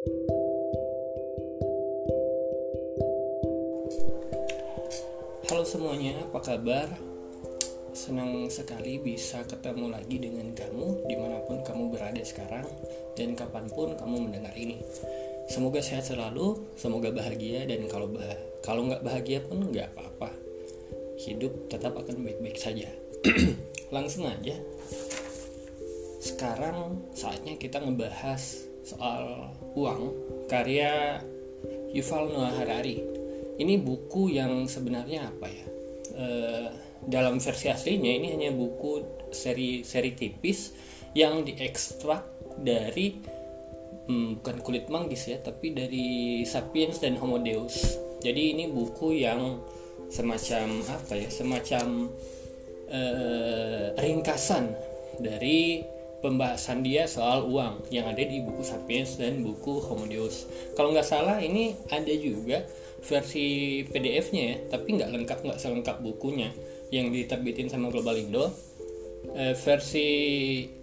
Halo semuanya, apa kabar? Senang sekali bisa ketemu lagi dengan kamu di mana pun kamu berada sekarang dan kapan pun kamu mendengar ini. Semoga sehat selalu, semoga bahagia dan kalau bah kalau nggak bahagia pun nggak apa-apa. Hidup tetap akan baik-baik saja. Langsung aja. Sekarang saatnya kita ngebahas soal uang karya Yuval Noah Harari. Ini buku yang sebenarnya apa ya? E, dalam versi aslinya ini hanya buku seri seri tipis yang diekstrak dari hmm, bukan kulit manggis ya tapi dari Sapiens dan Homo Deus. Jadi ini buku yang semacam apa ya? Semacam e, ringkasan dari pembahasan dia soal uang yang ada di buku Sapiens dan buku Homo Deus. Kalau nggak salah ini ada juga versi PDF-nya ya, tapi nggak lengkap nggak selengkap bukunya yang diterbitin sama Global Indo. E, versi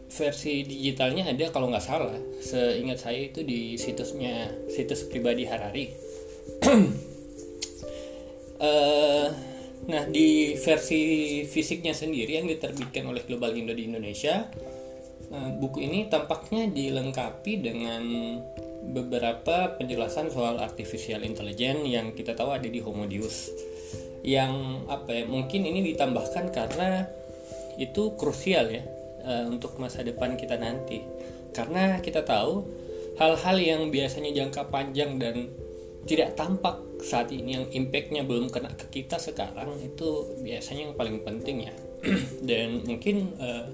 versi digitalnya ada kalau nggak salah, seingat saya itu di situsnya situs pribadi Harari. e, nah di versi fisiknya sendiri yang diterbitkan oleh Global Indo di Indonesia, buku ini tampaknya dilengkapi dengan beberapa penjelasan soal artificial intelligence yang kita tahu ada di Homo Deus yang apa ya mungkin ini ditambahkan karena itu krusial ya uh, untuk masa depan kita nanti. Karena kita tahu hal-hal yang biasanya jangka panjang dan tidak tampak saat ini yang impactnya belum kena ke kita sekarang itu biasanya yang paling penting ya. Dan mungkin uh,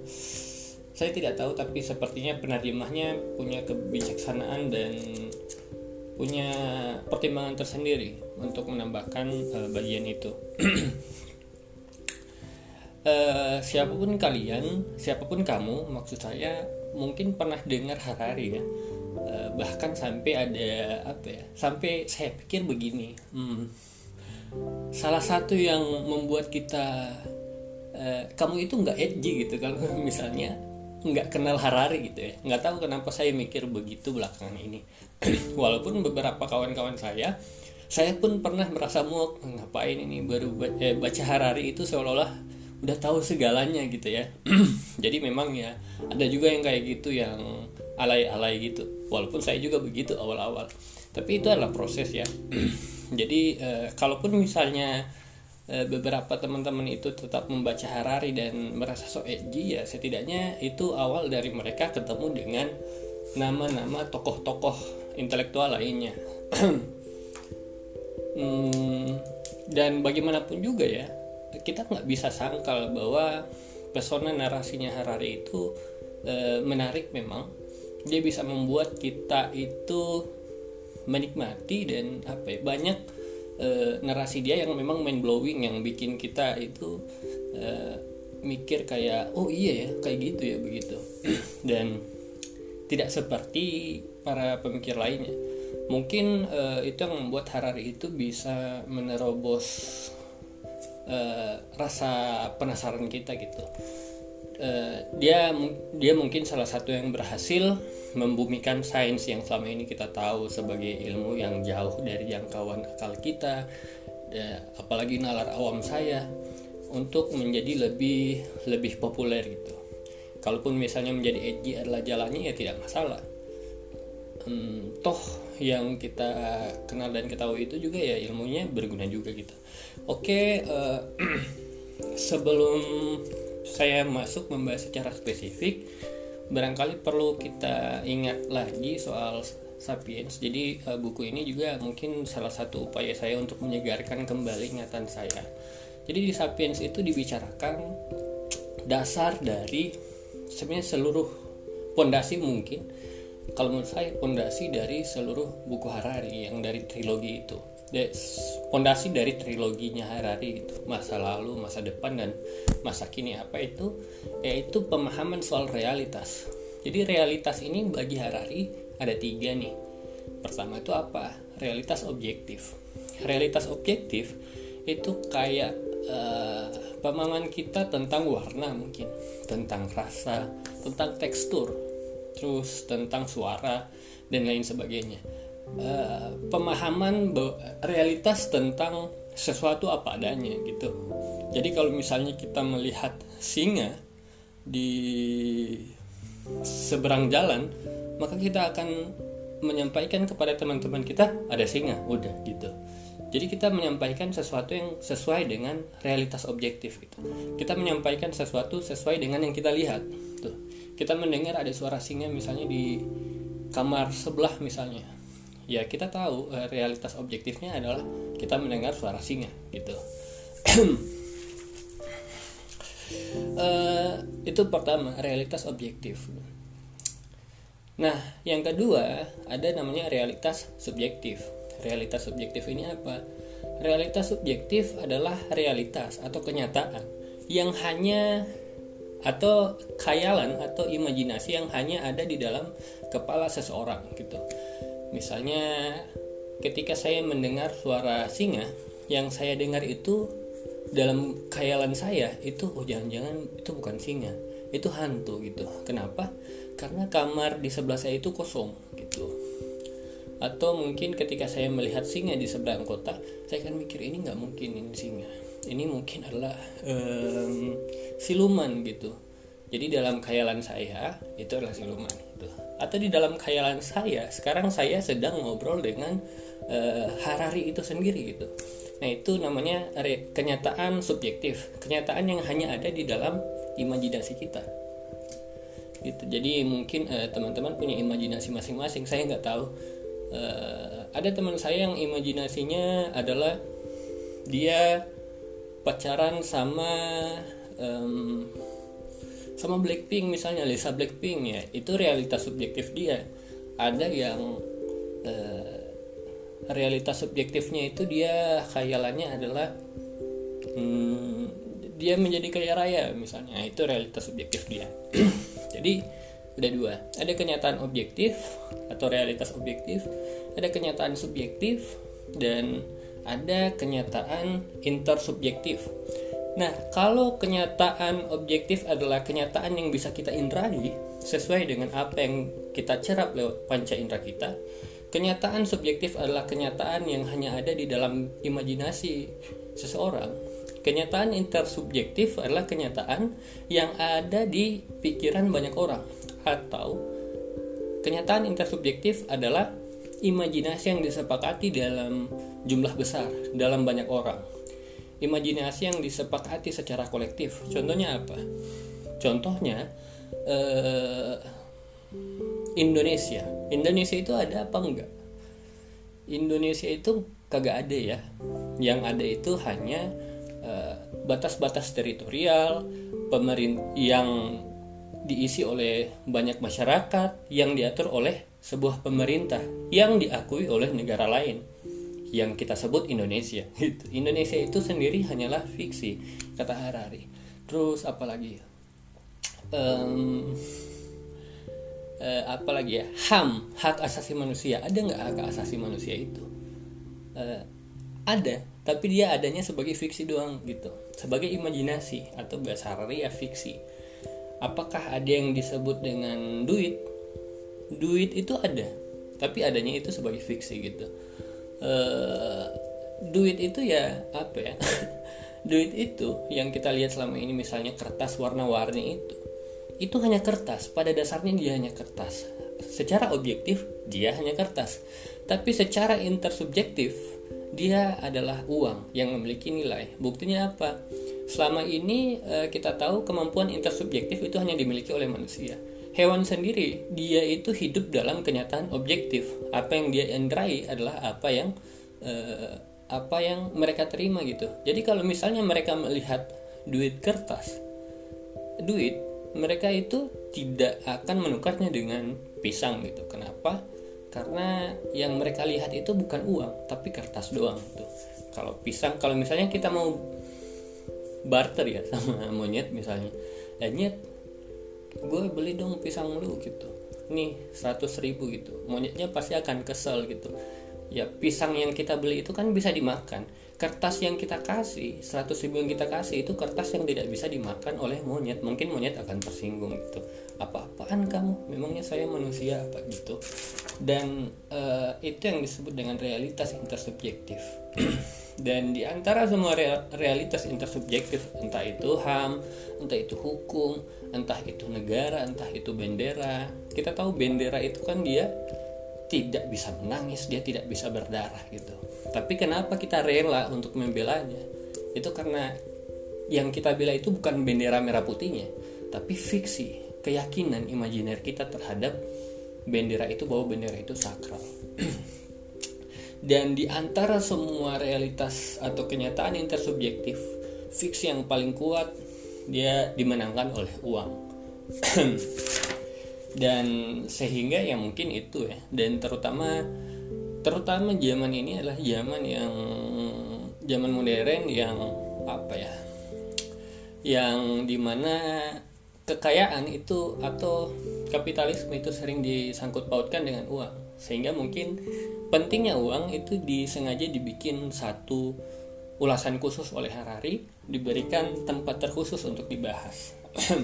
saya tidak tahu tapi sepertinya penerjemahnya punya kebijaksanaan dan punya pertimbangan tersendiri untuk menambahkan uh, bagian itu. uh, siapa pun kalian, siapa pun kamu, maksud saya mungkin pernah dengar Harari ya. Uh, bahkan sampai ada apa ya? Sampai saya pikir begini. Hmm, salah satu yang membuat kita uh, kamu itu nggak edgy gitu kalau misalnya nggak kenal Harari gitu ya. Nggak tahu kenapa saya mikir begitu belakangan ini. Walaupun beberapa kawan-kawan saya saya pun pernah merasa muak ngapain ini baru baca, eh, baca Harari itu seolah-olah udah tahu segalanya gitu ya. Jadi memang ya ada juga yang kayak gitu yang alay-alay gitu. Walaupun saya juga begitu awal-awal. Tapi itu adalah proses ya. Jadi eh, kalaupun misalnya Eh, beberapa teman-teman itu tetap membaca Harari dan merasa so edgy ya setidaknya itu awal dari mereka ketemu dengan nama-nama tokoh-tokoh intelektual lainnya. Hmm, dan bagaimanapun juga ya kita nggak bisa sangkal bahwa pesona narasinya Harari itu e, menarik memang. Dia bisa membuat kita itu menikmati dan apa ya banyak e, narasi dia yang memang mind blowing yang bikin kita itu e, mikir kayak oh iya ya kayak gitu ya begitu. Dan tidak seperti para pemikir lainnya mungkin e, itu yang membuat Harari itu bisa menerobos e, rasa penasaran kita gitu uh, dia dia mungkin salah satu yang berhasil membumikan sains yang selama ini kita tahu sebagai ilmu yang jauh dari jangkauan akal kita apalagi nalar awam saya untuk menjadi lebih lebih populer gitu. Kalaupun misalnya menjadi edgy adalah jalannya ya tidak masalah. Hmm, toh yang kita kenal dan ketahui itu juga ya ilmunya berguna juga gitu. Oke uh, sebelum saya masuk membahas secara spesifik barangkali perlu kita ingat lagi soal Sapiens. Jadi uh, buku ini juga mungkin salah satu upaya saya untuk menyegarkan kembali ingatan saya. Jadi di Sapiens itu dibicarakan dasar dari sebenarnya seluruh pondasi mungkin kalau menurut saya pondasi dari seluruh buku Harari yang dari trilogi itu pondasi dari triloginya Harari itu masa lalu, masa depan dan masa kini apa itu yaitu pemahaman soal realitas. Jadi realitas ini bagi Harari ada tiga nih. Pertama itu apa? Realitas objektif. Realitas objektif itu kayak uh, pemahaman kita tentang warna mungkin, tentang rasa, tentang tekstur, terus tentang suara dan lain sebagainya uh, pemahaman realitas tentang sesuatu apa adanya gitu jadi kalau misalnya kita melihat singa di seberang jalan maka kita akan menyampaikan kepada teman-teman kita ada singa udah gitu jadi kita menyampaikan sesuatu yang sesuai dengan realitas objektif gitu. Kita menyampaikan sesuatu sesuai dengan yang kita lihat. Tuh. Kita mendengar ada suara singa misalnya di kamar sebelah misalnya. Ya kita tahu eh, realitas objektifnya adalah kita mendengar suara singa gitu. uh, itu pertama realitas objektif. Nah, yang kedua ada namanya realitas subjektif realitas subjektif ini apa? Realitas subjektif adalah realitas atau kenyataan yang hanya atau khayalan atau imajinasi yang hanya ada di dalam kepala seseorang gitu. Misalnya ketika saya mendengar suara singa, yang saya dengar itu dalam khayalan saya itu oh jangan-jangan itu bukan singa, itu hantu gitu. Kenapa? Karena kamar di sebelah saya itu kosong gitu atau mungkin ketika saya melihat singa di seberang kota saya akan mikir ini nggak mungkin ini singa ini mungkin adalah um, siluman gitu jadi dalam khayalan saya itu adalah siluman. Atau di dalam khayalan saya sekarang saya sedang ngobrol dengan uh, Harari itu sendiri gitu. Nah itu namanya kenyataan subjektif. Kenyataan yang hanya ada di dalam imajinasi kita. Gitu. Jadi mungkin uh, teman-teman punya imajinasi masing-masing. Saya nggak tahu. Uh, ada teman saya yang imajinasinya adalah dia pacaran sama um, sama Blackpink misalnya Lisa Blackpink ya. Itu realitas subjektif dia. Ada yang uh, realitas subjektifnya itu dia khayalannya adalah um, dia menjadi kaya raya misalnya. Itu realitas subjektif dia. Jadi ada dua. Ada kenyataan objektif atau realitas objektif ada kenyataan subjektif dan ada kenyataan intersubjektif nah kalau kenyataan objektif adalah kenyataan yang bisa kita indrai sesuai dengan apa yang kita cerap lewat panca indera kita kenyataan subjektif adalah kenyataan yang hanya ada di dalam imajinasi seseorang. Kenyataan intersubjektif adalah kenyataan yang ada di pikiran banyak orang atau kenyataan intersubjektif adalah imajinasi yang disepakati dalam jumlah besar dalam banyak orang imajinasi yang disepakati secara kolektif. Contohnya apa? Contohnya eh, Indonesia. Indonesia itu ada apa enggak? Indonesia itu kagak ada ya. Yang ada itu hanya eh, batas-batas uh, teritorial pemerintah yang diisi oleh banyak masyarakat yang diatur oleh sebuah pemerintah yang diakui oleh negara lain yang kita sebut Indonesia. Indonesia itu sendiri hanyalah fiksi kata Harari. Terus apalagi? Um, uh, apalagi ya HAM hak asasi manusia ada nggak hak asasi manusia itu? Uh, ada, tapi dia adanya sebagai fiksi doang gitu, sebagai imajinasi atau bahasa Harari ya fiksi apakah ada yang disebut dengan duit duit itu ada tapi adanya itu sebagai fiksi gitu uh, duit itu ya apa ya? Duit itu yang kita lihat selama ini misalnya kertas warna-warni itu itu hanya kertas. Pada dasarnya dia hanya kertas. Secara objektif dia hanya kertas. Tapi secara intersubjektif dia adalah uang yang memiliki nilai. Buktinya apa? Selama ini uh, kita tahu kemampuan intersubjektif itu hanya dimiliki oleh manusia. Hewan sendiri dia itu hidup dalam kenyataan objektif. Apa yang dia indrai adalah apa yang uh, apa yang mereka terima gitu. Jadi kalau misalnya mereka melihat duit kertas, duit mereka itu tidak akan menukarnya dengan pisang gitu. Kenapa? Karena yang mereka lihat itu bukan uang, tapi kertas doang tuh. Kalau pisang, kalau misalnya kita mau barter ya sama monyet misalnya ya nyet gue beli dong pisang lu gitu. Nih 100 ribu gitu. Monyetnya pasti akan kesel gitu. Ya pisang yang kita beli itu kan bisa dimakan. Kertas yang kita kasih 100 ribu yang kita kasih itu kertas yang tidak bisa dimakan oleh monyet. Mungkin monyet akan tersinggung gitu. Apa-apaan kamu? Memangnya saya manusia apa gitu? Dan uh, itu yang disebut dengan realitas intersubjektif. Dan di antara semua realitas intersubjektif entah itu HAM entah itu hukum entah itu negara entah itu bendera kita tahu bendera itu kan dia tidak bisa menangis, dia tidak bisa berdarah gitu. Tapi kenapa kita rela untuk membelanya? Itu karena yang kita bela itu bukan bendera merah putihnya, tapi fiksi, keyakinan imajiner kita terhadap bendera itu bahwa bendera itu sakral. Dan di antara semua realitas atau kenyataan intersubjektif, fiksi yang paling kuat dia dimenangkan oleh uang. dan sehingga ya mungkin itu ya. Dan terutama terutama zaman ini adalah zaman yang zaman modern yang apa ya? Yang di mana kekayaan itu atau kapitalisme itu sering disangkut pautkan dengan uang. Sehingga mungkin pentingnya uang itu disengaja dibikin satu ulasan khusus oleh Harari diberikan tempat terkhusus untuk dibahas.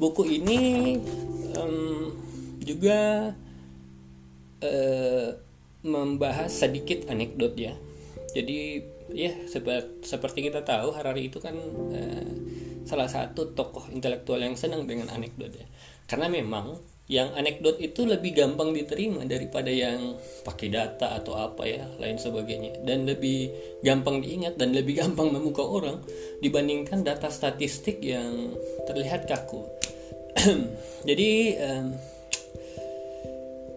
Buku ini um, juga uh, membahas sedikit anekdot ya. Jadi ya seperti, kita tahu Harari itu kan uh, salah satu tokoh intelektual yang senang dengan anekdot ya. Karena memang yang anekdot itu lebih gampang diterima daripada yang pakai data atau apa ya lain sebagainya. Dan lebih gampang diingat dan lebih gampang memukau orang dibandingkan data statistik yang terlihat kaku. Jadi um,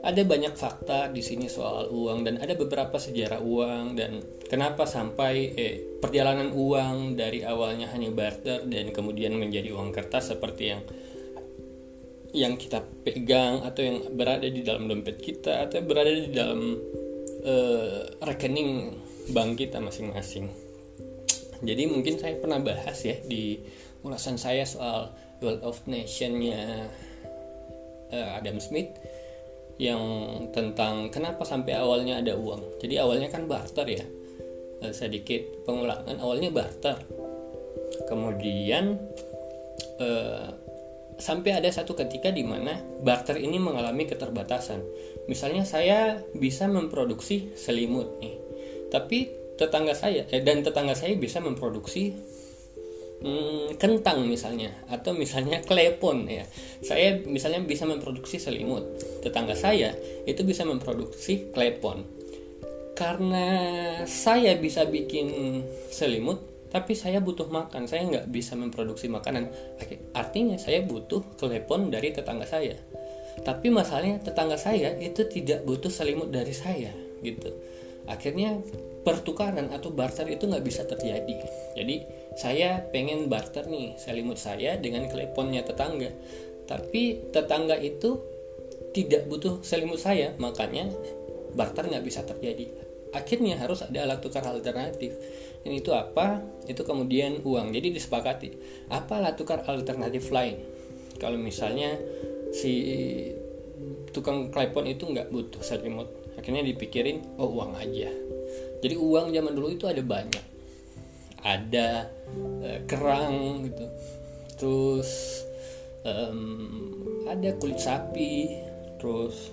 ada banyak fakta di sini soal uang dan ada beberapa sejarah uang dan kenapa sampai eh, perjalanan uang dari awalnya hanya barter dan kemudian menjadi uang kertas seperti yang yang kita pegang atau yang berada di dalam dompet kita atau berada di dalam uh, rekening bank kita masing-masing. Jadi mungkin saya pernah bahas ya di ulasan saya soal World of Nation-nya uh, Adam Smith yang tentang kenapa sampai awalnya ada uang. Jadi awalnya kan barter ya. Uh, sedikit pengulangan awalnya barter. Kemudian uh, sampai ada satu ketika di mana barter ini mengalami keterbatasan. Misalnya saya bisa memproduksi selimut nih. Tapi tetangga saya eh, dan tetangga saya bisa memproduksi hmm, kentang misalnya atau misalnya klepon ya saya misalnya bisa memproduksi selimut tetangga saya itu bisa memproduksi klepon karena saya bisa bikin selimut tapi saya butuh makan saya nggak bisa memproduksi makanan. Artinya saya butuh klepon dari tetangga saya. Tapi masalahnya tetangga saya itu tidak butuh selimut dari saya gitu. Akhirnya pertukaran atau barter itu nggak bisa terjadi. Jadi saya pengen barter nih selimut saya dengan kleponnya tetangga. Tapi tetangga itu tidak butuh selimut saya makanya barter nggak bisa terjadi. Akhirnya harus ada alat tukar alternatif dan itu apa? Itu kemudian uang. Jadi disepakati. Apa alat tukar alternatif lain? Kalau misalnya si tukang klepon itu nggak butuh selimut akhirnya dipikirin oh uang aja. Jadi uang zaman dulu itu ada banyak. Ada uh, kerang gitu. Terus um, ada kulit sapi terus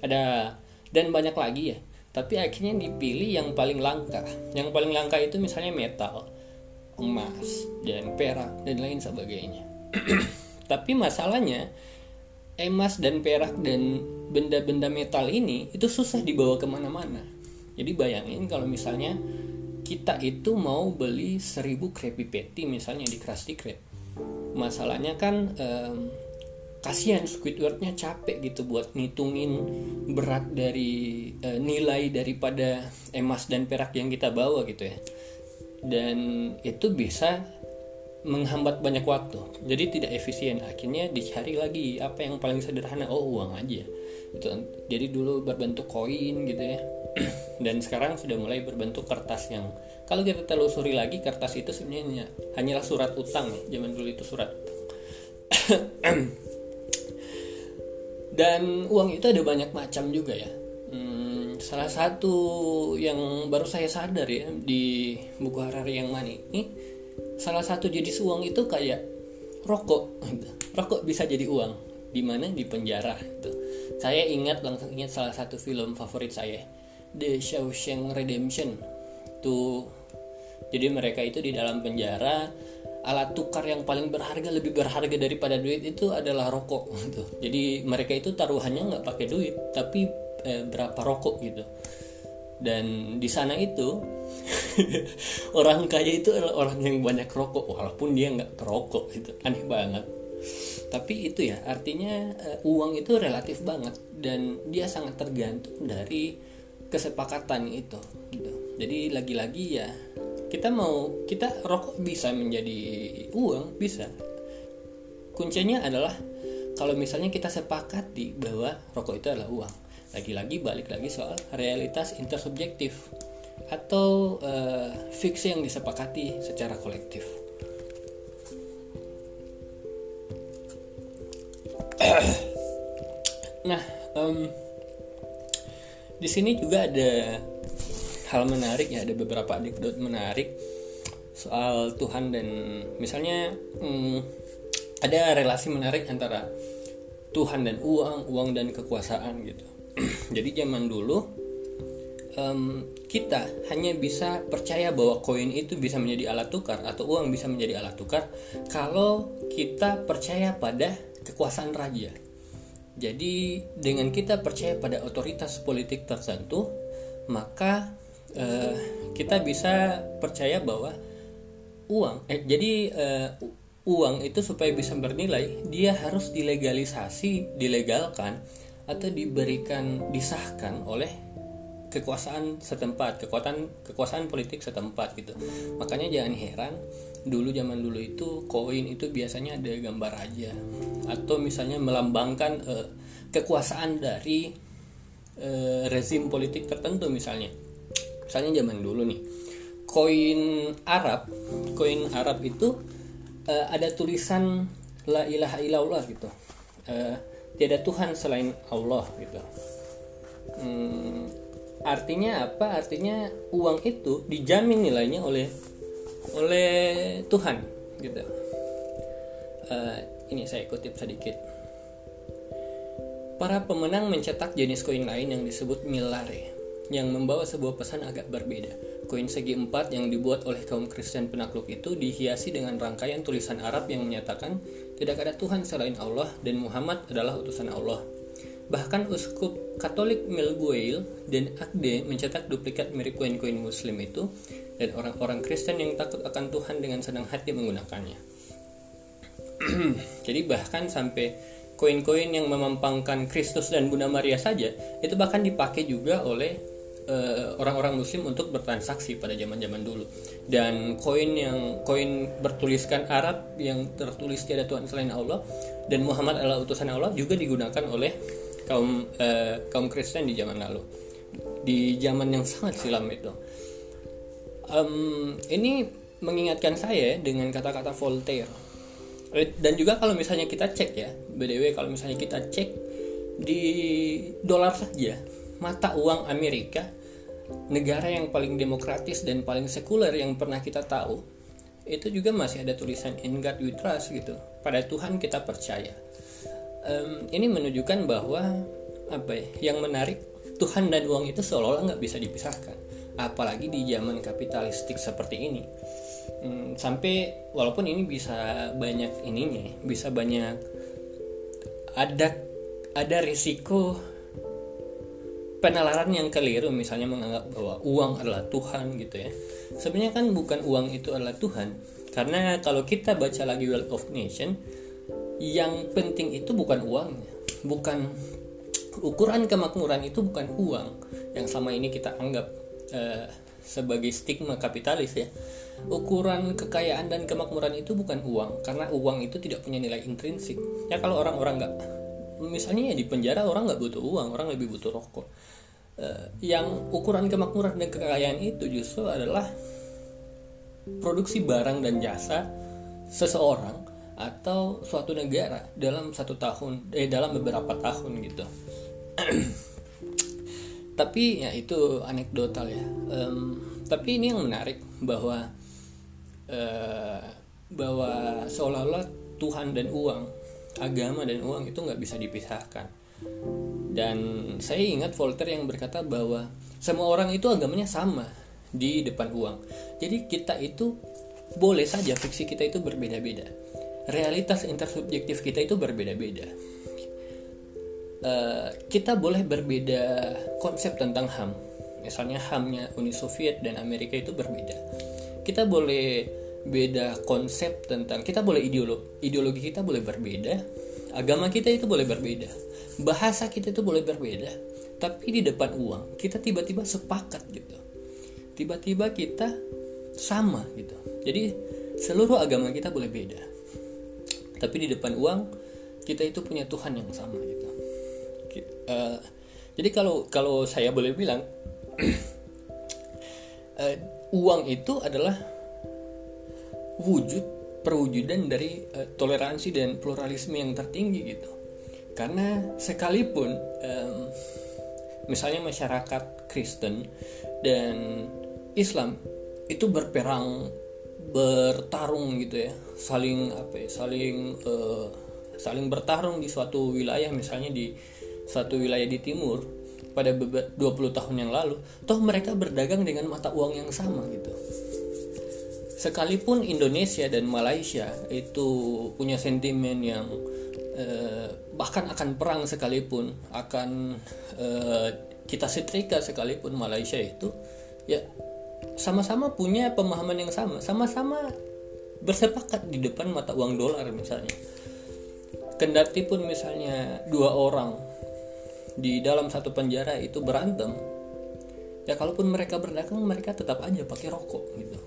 ada dan banyak lagi ya tapi akhirnya dipilih yang paling langka. Yang paling langka itu misalnya metal emas dan perak dan lain sebagainya. Tapi masalahnya emas dan perak dan benda-benda metal ini itu susah dibawa ke mana-mana. Jadi bayangin kalau misalnya kita itu mau beli 1000 Krabby Patty misalnya di Krusty Krab. Masalahnya kan um, kasihan Squidwardnya capek gitu buat ngitungin berat dari uh, nilai daripada emas dan perak yang kita bawa gitu ya. Dan itu bisa menghambat banyak waktu. Jadi tidak efisien. Akhirnya dicari lagi apa yang paling sederhana. Oh uang aja. Itu jadi dulu berbentuk koin gitu ya. Dan sekarang sudah mulai berbentuk kertas yang kalau kita telusuri lagi kertas itu sebenarnya hanyalah surat utang ya. Zaman dulu itu surat dan uang itu ada banyak macam juga ya. Hmm, salah satu yang baru saya sadar ya di buku Harari yang mana ini salah satu jenis uang itu kayak rokok. Rokok bisa jadi uang di mana? Di penjara itu saya ingat langsung ingat salah satu film favorit saya The Shawshank Redemption. Tuh jadi mereka itu di dalam penjara alat tukar yang paling berharga lebih berharga daripada duit itu adalah rokok gitu. Jadi mereka itu taruhannya nggak pakai duit tapi eh, berapa rokok gitu. Dan di sana itu orang kaya itu adalah orang yang banyak rokok walaupun dia nggak perokok gitu. Aneh banget. Tapi itu ya artinya uh, uang itu relatif banget dan dia sangat tergantung dari kesepakatan itu gitu. Jadi lagi-lagi ya kita mau kita rokok bisa menjadi uang bisa. Kuncinya adalah kalau misalnya kita sepakati bahwa rokok itu adalah uang lagi-lagi balik lagi soal realitas intersubjektif atau uh, fiksi yang disepakati secara kolektif. Nah um, di sini juga ada hal menarik ya ada beberapa anekdot menarik soal Tuhan dan misalnya hmm, ada relasi menarik antara Tuhan dan uang, uang dan kekuasaan gitu. Jadi zaman dulu um, kita hanya bisa percaya bahwa koin itu bisa menjadi alat tukar atau uang bisa menjadi alat tukar kalau kita percaya pada kekuasaan raja. Jadi dengan kita percaya pada otoritas politik tertentu, maka uh, kita bisa percaya bahwa uang eh, jadi uh, uang itu supaya bisa bernilai dia harus dilegalisasi dilegalkan atau diberikan disahkan oleh kekuasaan setempat kekuatan kekuasaan politik setempat gitu. Makanya jangan heran dulu zaman dulu itu koin itu biasanya ada gambar raja atau misalnya melambangkan uh, kekuasaan dari uh, rezim politik tertentu misalnya misalnya zaman dulu nih koin Arab koin Arab itu uh, ada tulisan la ilaha illallah gitu. Uh, tiada Tuhan selain Allah gitu. Hmm, artinya apa? Artinya uang itu dijamin nilainya oleh oleh Tuhan gitu. Uh, ini saya kutip sedikit. Para pemenang mencetak jenis koin lain yang disebut milare yang membawa sebuah pesan agak berbeda. Koin segi empat yang dibuat oleh kaum Kristen penakluk itu dihiasi dengan rangkaian tulisan Arab yang menyatakan tidak ada Tuhan selain Allah dan Muhammad adalah utusan Allah. Bahkan uskup Katolik Melgueil dan Akde mencetak duplikat mirip koin-koin Muslim itu dan orang-orang Kristen yang takut akan Tuhan dengan senang hati menggunakannya. Jadi bahkan sampai koin-koin yang memampangkan Kristus dan Bunda Maria saja itu bahkan dipakai juga oleh Eh, orang-orang uh, muslim untuk bertransaksi pada zaman-zaman dulu. Dan koin yang koin bertuliskan Arab yang tertulis tiada Tuhan selain Allah dan Muhammad adalah utusan Allah juga digunakan oleh kaum uh, kaum Kristen di zaman lalu. Di zaman yang sangat silam itu. Um, ini mengingatkan saya dengan kata-kata Voltaire. Eh, dan juga kalau misalnya kita cek ya btw kalau misalnya kita cek di dolar saja mata uang Amerika, negara yang paling demokratis dan paling sekuler yang pernah kita tahu, itu juga masih ada tulisan In God We Trust gitu. Pada Tuhan kita percaya. Um, ini menunjukkan bahwa apa ya, yang menarik Tuhan dan uang itu seolah-olah nggak bisa dipisahkan, apalagi di zaman kapitalistik seperti ini. Um, sampai walaupun ini bisa banyak ininya, bisa banyak ada ada risiko penalaran yang keliru misalnya menganggap bahwa uang adalah Tuhan gitu ya. Sebenarnya kan bukan uang itu adalah Tuhan. Karena kalau kita baca lagi Wealth of Nation yang penting itu bukan uangnya. Bukan ukuran kemakmuran itu bukan uang yang selama ini kita anggap uh, sebagai stigma kapitalis ya. Ukuran kekayaan dan kemakmuran itu bukan uang karena uang itu tidak punya nilai intrinsik. Ya kalau orang-orang nggak misalnya ya di penjara orang nggak butuh uang orang lebih butuh rokok uh, yang ukuran kemakmuran dan kekayaan itu justru adalah produksi barang dan jasa seseorang atau suatu negara dalam satu tahun eh dalam beberapa tahun gitu. Tapi ya itu anekdotal ya. Um, tapi ini yang menarik bahwa uh, bahwa seolah-olah Tuhan dan uang agama dan uang itu nggak bisa dipisahkan dan saya ingat Voltaire yang berkata bahwa semua orang itu agamanya sama di depan uang jadi kita itu boleh saja fiksi kita itu berbeda-beda realitas intersubjektif kita itu berbeda-beda uh, kita boleh berbeda konsep tentang HAM. Misalnya HAMnya Uni Soviet dan Amerika itu berbeda. Kita boleh beda konsep tentang kita boleh ideologi ideologi kita boleh berbeda, agama kita itu boleh berbeda, bahasa kita itu boleh berbeda, tapi di depan uang kita tiba-tiba sepakat gitu. Tiba-tiba kita sama gitu. Jadi seluruh agama kita boleh beda. Tapi di depan uang kita itu punya Tuhan yang sama gitu uh, jadi kalau kalau saya boleh bilang uh, uang itu adalah wujud perwujudan dari uh, toleransi dan pluralisme yang tertinggi gitu karena sekalipun um, misalnya masyarakat Kristen dan Islam itu berperang bertarung gitu ya saling apa ya saling uh, saling bertarung di suatu wilayah misalnya di satu wilayah di timur pada 20 tahun yang lalu, toh mereka berdagang dengan mata uang yang sama gitu. Sekalipun Indonesia dan Malaysia itu punya sentimen yang eh, bahkan akan perang sekalipun, akan eh, kita setrika sekalipun Malaysia itu, ya sama-sama punya pemahaman yang sama, sama-sama bersepakat di depan mata uang dolar misalnya. Kendati pun misalnya dua orang di dalam satu penjara itu berantem ya kalaupun mereka berdagang mereka tetap aja pakai rokok gitu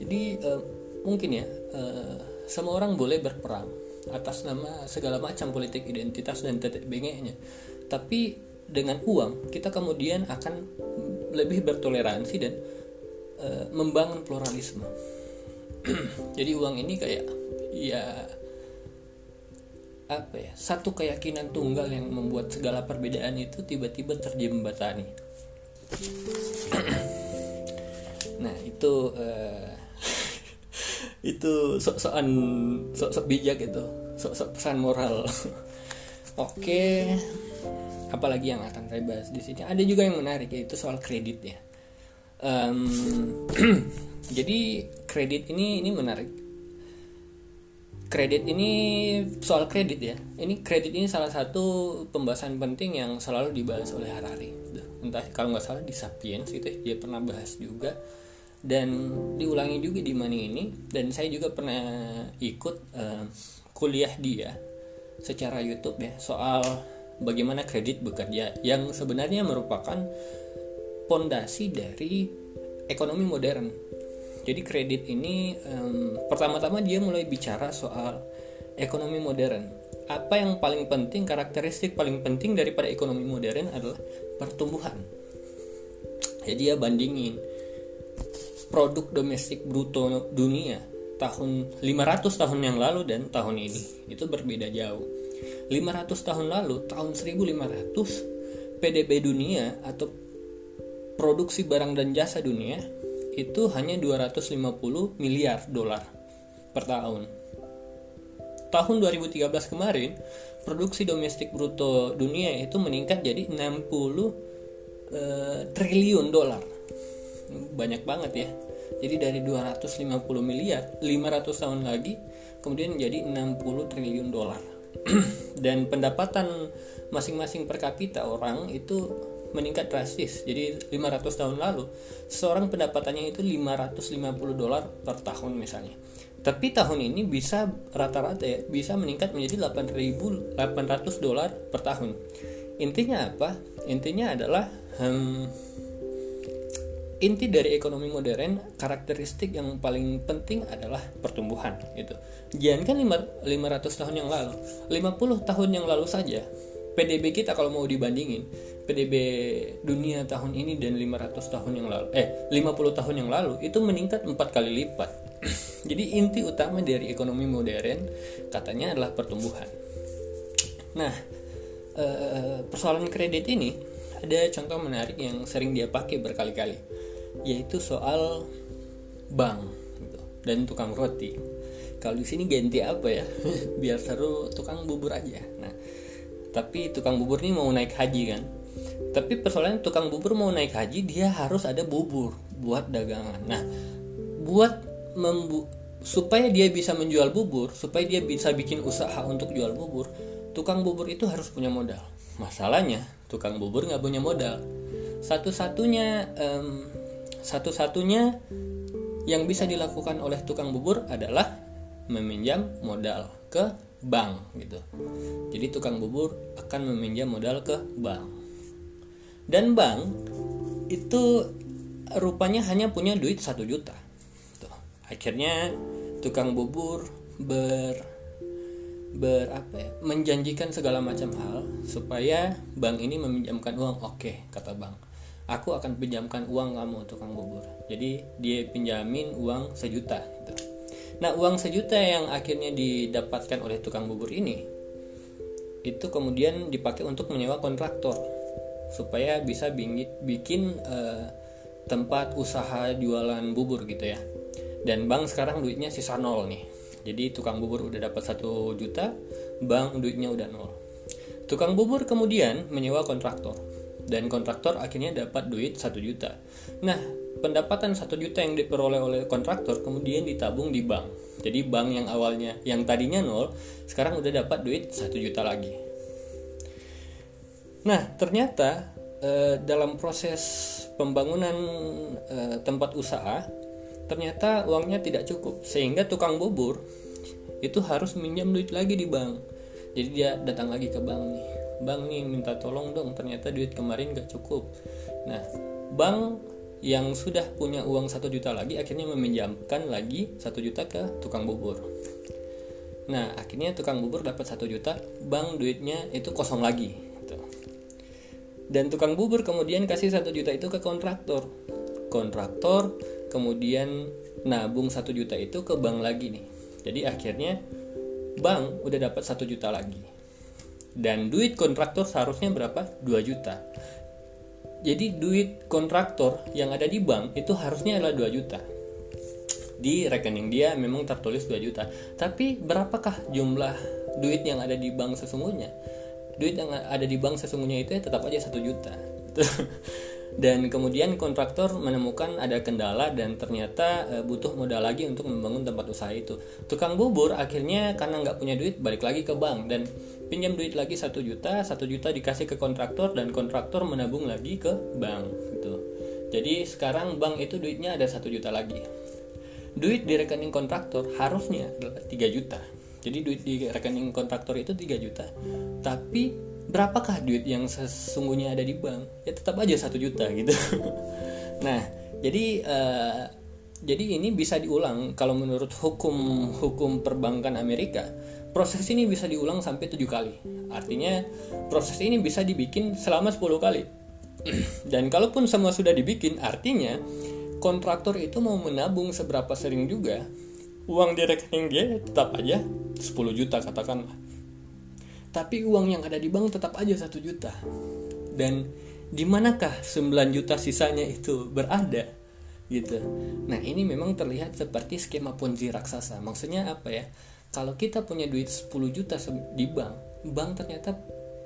jadi uh, mungkin ya uh, semua orang boleh berperang atas nama segala macam politik identitas dan tetek bengeknya. Tapi dengan uang kita kemudian akan lebih bertoleransi dan uh, membangun pluralisme. Jadi uang ini kayak ya apa ya satu keyakinan tunggal yang membuat segala perbedaan itu tiba-tiba terjembatani. Nah itu uh, itu sok-sokan sok-sok bijak itu. Sok-sok pesan moral. Oke. Apalagi yang akan saya bahas di sini. Ada juga yang menarik yaitu soal kredit ya. Um, jadi kredit ini ini menarik. Kredit ini soal kredit ya. Ini kredit ini salah satu pembahasan penting yang selalu dibahas oleh Harari. Entah kalau nggak salah di Sapiens itu dia pernah bahas juga dan diulangi juga di Money ini dan saya juga pernah ikut uh, kuliah dia secara YouTube ya soal bagaimana kredit bekerja yang sebenarnya merupakan pondasi dari ekonomi modern jadi kredit ini um, pertama-tama dia mulai bicara soal ekonomi modern. Apa yang paling penting, karakteristik paling penting daripada ekonomi modern adalah pertumbuhan. Jadi dia bandingin produk domestik bruto dunia tahun 500 tahun yang lalu dan tahun ini itu berbeda jauh. 500 tahun lalu, tahun 1500 PDB dunia atau produksi barang dan jasa dunia itu hanya 250 miliar dolar per tahun. Tahun 2013 kemarin, produksi domestik bruto dunia itu meningkat jadi 60 eh, triliun dolar. Banyak banget ya. Jadi dari 250 miliar, 500 tahun lagi kemudian menjadi 60 triliun dolar. Dan pendapatan masing-masing per kapita orang itu meningkat drastis. Jadi 500 tahun lalu seorang pendapatannya itu 550 dolar per tahun misalnya. Tapi tahun ini bisa rata-rata ya bisa meningkat menjadi 8.800 dolar per tahun. Intinya apa? Intinya adalah hmm, inti dari ekonomi modern karakteristik yang paling penting adalah pertumbuhan gitu. Jangan kan 500 tahun yang lalu, 50 tahun yang lalu saja PDB kita kalau mau dibandingin PDB dunia tahun ini dan 500 tahun yang lalu eh 50 tahun yang lalu itu meningkat empat kali lipat. Jadi inti utama dari ekonomi modern katanya adalah pertumbuhan. Nah eh, persoalan kredit ini ada contoh menarik yang sering dia pakai berkali-kali yaitu soal bank gitu, dan tukang roti. Kalau di sini ganti apa ya? Biar seru tukang bubur aja. Nah tapi tukang bubur ini mau naik haji kan? Tapi persoalannya tukang bubur mau naik haji dia harus ada bubur buat dagangan. Nah buat membu supaya dia bisa menjual bubur supaya dia bisa bikin usaha untuk jual bubur tukang bubur itu harus punya modal. Masalahnya tukang bubur nggak punya modal. Satu-satunya um, satu-satunya yang bisa dilakukan oleh tukang bubur adalah meminjam modal ke bank gitu. Jadi tukang bubur akan meminjam modal ke bank. Dan bank itu rupanya hanya punya duit satu juta. Tuh. Akhirnya tukang bubur ber ber apa ya, menjanjikan segala macam hal supaya bank ini meminjamkan uang. Oke, kata bank. Aku akan pinjamkan uang kamu tukang bubur. Jadi dia pinjamin uang sejuta gitu Nah, uang sejuta yang akhirnya didapatkan oleh tukang bubur ini itu kemudian dipakai untuk menyewa kontraktor supaya bisa bikin uh, tempat usaha jualan bubur gitu ya. Dan bank sekarang duitnya sisa nol nih. Jadi tukang bubur udah dapat satu juta, bank duitnya udah nol. Tukang bubur kemudian menyewa kontraktor dan kontraktor akhirnya dapat duit satu juta. Nah, pendapatan satu juta yang diperoleh oleh kontraktor kemudian ditabung di bank. Jadi bank yang awalnya yang tadinya nol sekarang udah dapat duit satu juta lagi. Nah, ternyata eh, dalam proses pembangunan eh, tempat usaha ternyata uangnya tidak cukup sehingga tukang bubur itu harus minjam duit lagi di bank. Jadi dia datang lagi ke bank nih bank nih minta tolong dong ternyata duit kemarin gak cukup. Nah bank yang sudah punya uang satu juta lagi akhirnya meminjamkan lagi satu juta ke tukang bubur. Nah akhirnya tukang bubur dapat satu juta bank duitnya itu kosong lagi gitu. dan tukang bubur kemudian kasih satu juta itu ke kontraktor. Kontraktor kemudian nabung satu juta itu ke bank lagi nih. Jadi akhirnya bank udah dapat satu juta lagi dan duit kontraktor seharusnya berapa? 2 juta. Jadi duit kontraktor yang ada di bank itu harusnya adalah 2 juta. Di rekening dia memang tertulis 2 juta. Tapi berapakah jumlah duit yang ada di bank sesungguhnya? Duit yang ada di bank sesungguhnya itu ya tetap aja satu juta dan kemudian kontraktor menemukan ada kendala dan ternyata e, butuh modal lagi untuk membangun tempat usaha itu. Tukang bubur akhirnya karena nggak punya duit balik lagi ke bank. Dan pinjam duit lagi satu juta satu juta dikasih ke kontraktor dan kontraktor menabung lagi ke bank gitu. Jadi sekarang bank itu duitnya ada satu juta lagi. Duit di rekening kontraktor harusnya adalah 3 juta. Jadi duit di rekening kontraktor itu 3 juta. Tapi berapakah duit yang sesungguhnya ada di bank? Ya tetap aja satu juta gitu. Nah jadi uh, jadi ini bisa diulang. Kalau menurut hukum hukum perbankan Amerika proses ini bisa diulang sampai tujuh kali. Artinya proses ini bisa dibikin selama 10 kali. Dan kalaupun semua sudah dibikin artinya kontraktor itu mau menabung seberapa sering juga uang di rekening dia tetap aja 10 juta katakanlah tapi uang yang ada di bank tetap aja satu juta. Dan di manakah 9 juta sisanya itu berada? Gitu. Nah ini memang terlihat seperti skema ponzi raksasa. Maksudnya apa ya? Kalau kita punya duit 10 juta di bank bank ternyata